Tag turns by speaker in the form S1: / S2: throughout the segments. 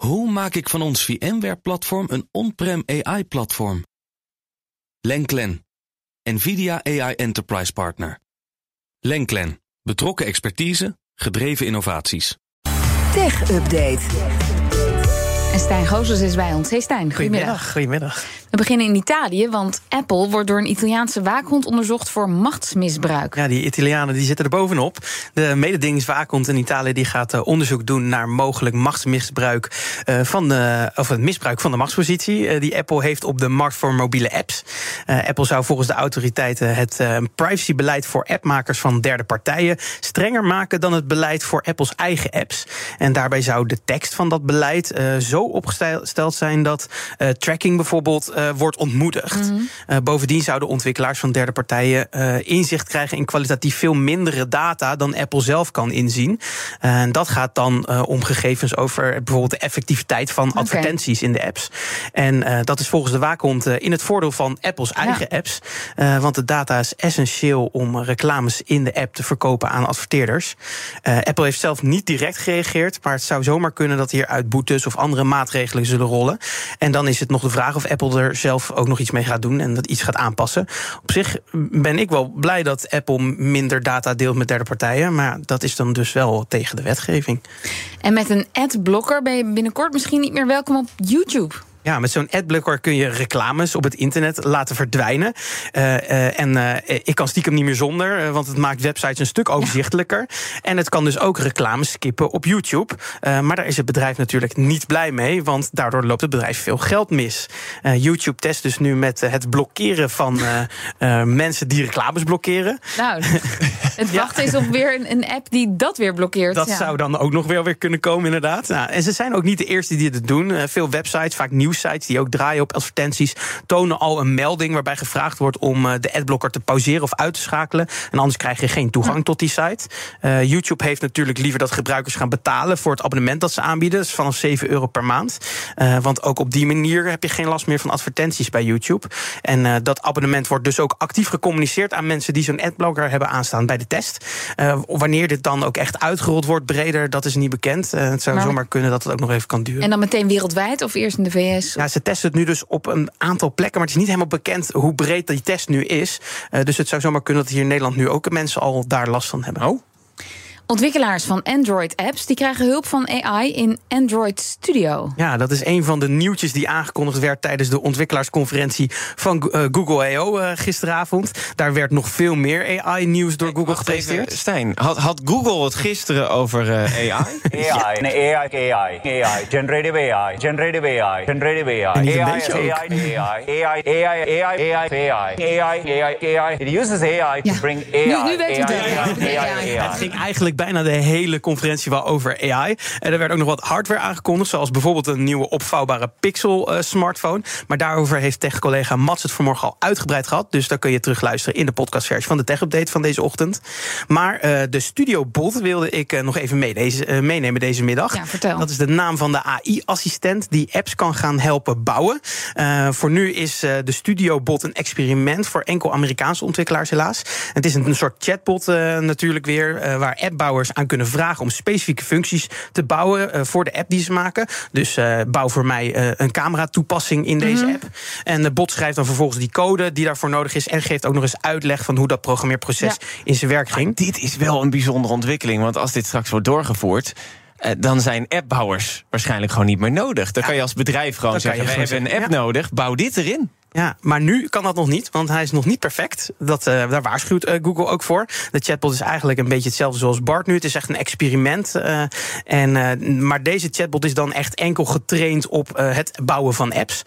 S1: Hoe maak ik van ons VMware-platform een on-prem AI-platform? Lenklen, NVIDIA AI Enterprise Partner. Lenklen, betrokken expertise, gedreven innovaties.
S2: Tech Update.
S3: En Stijn Gozes is bij ons. Hey Stijn, goedemiddag.
S4: Goedemiddag.
S3: We beginnen in Italië, want Apple wordt door een Italiaanse waakhond onderzocht voor machtsmisbruik.
S4: Ja, die Italianen die zitten er bovenop. De mededingingswaakhond in Italië die gaat uh, onderzoek doen naar mogelijk machtsmisbruik uh, van de, of het misbruik van de machtspositie uh, die Apple heeft op de markt voor mobiele apps. Apple zou volgens de autoriteiten het privacybeleid voor appmakers van derde partijen strenger maken dan het beleid voor Apples eigen apps. En daarbij zou de tekst van dat beleid zo opgesteld zijn dat tracking bijvoorbeeld uh, wordt ontmoedigd. Mm -hmm. uh, bovendien zouden ontwikkelaars van derde partijen uh, inzicht krijgen in kwalitatief veel mindere data dan Apple zelf kan inzien. En dat gaat dan om gegevens over bijvoorbeeld de effectiviteit van okay. advertenties in de apps. En dat is volgens de waakhond in het voordeel van Apples eigen ja. apps. want de data is essentieel om reclames in de app te verkopen aan adverteerders. Apple heeft zelf niet direct gereageerd, maar het zou zomaar kunnen dat hieruit boetes of andere maatregelen zullen rollen. En dan is het nog de vraag of Apple er zelf ook nog iets mee gaat doen en dat iets gaat aanpassen. Op zich ben ik wel blij dat Apple minder data deelt met derde partijen, maar dat is dan dus wel tegen de wetgeving.
S3: En met een adblocker ben je binnenkort misschien niet meer welkom op YouTube.
S4: Ja, met zo'n adblocker kun je reclames op het internet laten verdwijnen. Uh, uh, en uh, ik kan stiekem niet meer zonder, want het maakt websites een stuk overzichtelijker. Ja. En het kan dus ook reclames skippen op YouTube. maar daar is het bedrijf natuurlijk niet blij mee, want daardoor loopt het bedrijf veel geld mis. YouTube test dus nu met het blokkeren van mensen die reclames blokkeren.
S3: Nou, het wachten is op weer een, een, app die dat weer blokkeert.
S4: Dat
S3: ja.
S4: zou dan ook nog wel weer kunnen komen, inderdaad. Nou, en ze zijn ook niet de eerste die dit doen. veel websites, vaak nieuws sites die ook draaien op advertenties tonen al een melding waarbij gevraagd wordt om de adblocker te pauzeren of uit te schakelen. En anders krijg je geen toegang ja. tot die site. Uh, YouTube heeft natuurlijk liever dat gebruikers gaan betalen voor het abonnement dat ze aanbieden. Dat is vanaf 7 euro per maand. Uh, want ook op die manier heb je geen last meer van advertenties bij YouTube. En uh, dat abonnement wordt dus ook actief gecommuniceerd aan mensen die zo'n adblocker hebben aanstaan bij de test. wanneer dit dan ook echt uitgerold wordt breder, dat is niet bekend. het zou maar... zomaar kunnen dat het ook nog even kan duren.
S3: En dan meteen wereldwijd of eerst in de VS?
S4: Ja, ze testen het nu dus op een aantal plekken, maar het is niet helemaal bekend hoe breed die test nu is. Uh, dus het zou zomaar kunnen dat hier in Nederland nu ook mensen al daar last van hebben.
S3: Oh. Ontwikkelaars van Android-apps die krijgen hulp van AI in Android Studio.
S4: Ja, dat is een van de nieuwtjes die aangekondigd werd tijdens de ontwikkelaarsconferentie van uh, Google I.O. Uh, gisteravond. Daar werd nog veel meer AI-nieuws door Google gepresenteerd.
S5: Stijn, had, had, Google het gisteren over uh, AI?
S6: AI, nee, AI, AI, AI, generative AI, generative AI, generative AI. AI, AI. AI, AI, AI, AI, AI, AI, AI, AI. It uses AI to bring AI.
S3: Nu- nu weet u het,
S6: AI,
S3: hè?
S6: AI,
S3: Met
S6: AI,
S3: AI.
S6: AI.
S4: Het ging eigenlijk bijna de hele conferentie wel over AI. En er werd ook nog wat hardware aangekondigd, zoals bijvoorbeeld een nieuwe opvouwbare Pixel eh, smartphone. Maar daarover heeft tech-collega Mats het vanmorgen al uitgebreid gehad. Dus daar kun je terugluisteren in de podcastversie van de tech-update van deze ochtend. Maar eh, de Studio Bot wilde ik eh, nog even mee deze, meenemen deze middag.
S3: Ja, vertel.
S4: Dat is de naam van de AI-assistent die apps kan gaan helpen bouwen. Voor nu is de Studio Bot een experiment voor enkel Amerikaanse ontwikkelaars helaas. Het is een, een soort chatbot natuurlijk weer, waar appbouwers aan kunnen vragen om specifieke functies te bouwen eh, voor de app die ze maken. Dus eh, bouw voor mij eh, een camera-toepassing in deze app. En de bot schrijft dan vervolgens die code die daarvoor nodig is en geeft ook nog eens uitleg van hoe dat programmeerproces in zijn werk ging.
S5: Dit is wel een bijzondere ontwikkeling, want als dit straks wordt doorgevoerd. Dan zijn appbouwers waarschijnlijk gewoon niet meer nodig. Dan kan je als bedrijf gewoon
S4: Dan
S5: zeggen: we hebben een app nodig, bouw dit erin.
S4: Ja, maar nu kan dat nog niet, want hij is nog niet perfect. Dat, eh, daar waarschuwt eh, Google ook voor. De chatbot is eigenlijk een beetje hetzelfde zoals Bart nu. Het is echt een experiment. eh, en, maar deze chatbot is dan echt enkel getraind op het bouwen van apps.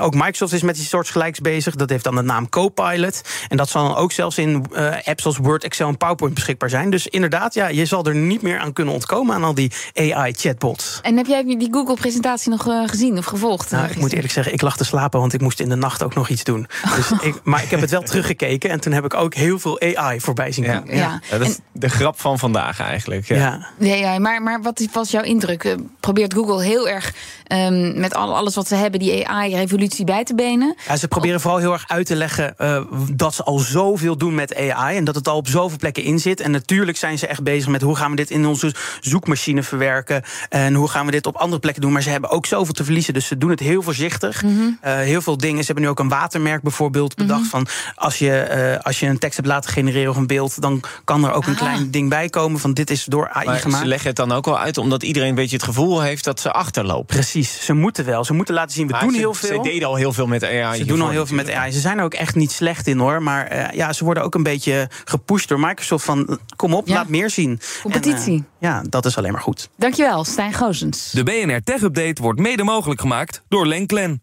S4: Ook Microsoft is met die soortgelijks bezig. Dat heeft dan de naam Copilot. En dat zal dan ook zelfs in apps als Word, Excel en PowerPoint beschikbaar zijn. Dus inderdaad, ja, je zal er niet meer aan kunnen ontkomen aan al die AI-chatbots.
S3: En heb jij die Google-presentatie nog gezien of gevolgd?
S4: Nou, ik moet eerlijk zeggen, ik lag te slapen, want ik moest in de nacht echt ook nog iets doen. Dus ik, maar ik heb het wel teruggekeken en toen heb ik ook heel veel AI voorbij zien
S5: Ja.
S4: komen.
S3: Ja.
S5: Ja, dat is de grap van vandaag eigenlijk. Ja.
S4: Ja.
S3: Maar, maar wat was jouw indruk? Eh, Probeert Google heel erg ehm, met al, alles wat ze hebben, die AI-revolutie bij te benen?
S4: Ja, ze proberen vooral heel erg uit te leggen eh, dat ze al zoveel doen met AI en dat het al op zoveel plekken in zit. En natuurlijk zijn ze echt bezig met hoe gaan we dit in onze zoekmachine verwerken en hoe gaan we dit op andere plekken doen. Maar ze hebben ook zoveel te verliezen, dus ze doen het heel voorzichtig. Eh, heel veel dingen. Ze hebben nu ook een watermerk bijvoorbeeld bedacht van als je, eh, als je een tekst hebt laten genereren of een beeld, dan kan er ook een
S3: Ah.
S4: klein ding bij komen van dit is door AI
S5: Maar
S4: gemaakt.
S5: ze leggen het dan ook al uit omdat iedereen een beetje het gevoel heeft dat ze achterlopen.
S4: Precies, ze moeten wel. Ze moeten laten zien, we
S5: Maar
S4: doen
S5: ze,
S4: heel veel.
S5: Ze deden al heel veel met AI.
S4: Ze doen al heel veel met. AI. Ze zijn er ook echt niet slecht in hoor. Maar eh, ja, ze worden ook een beetje gepusht door Microsoft van kom op,
S3: Ja.
S4: laat meer zien.
S3: Competitie.
S4: En, eh, ja, dat is alleen maar goed.
S3: Dankjewel, Stijn Goosens.
S1: De BNR Tech Update wordt mede mogelijk gemaakt door Lenklen.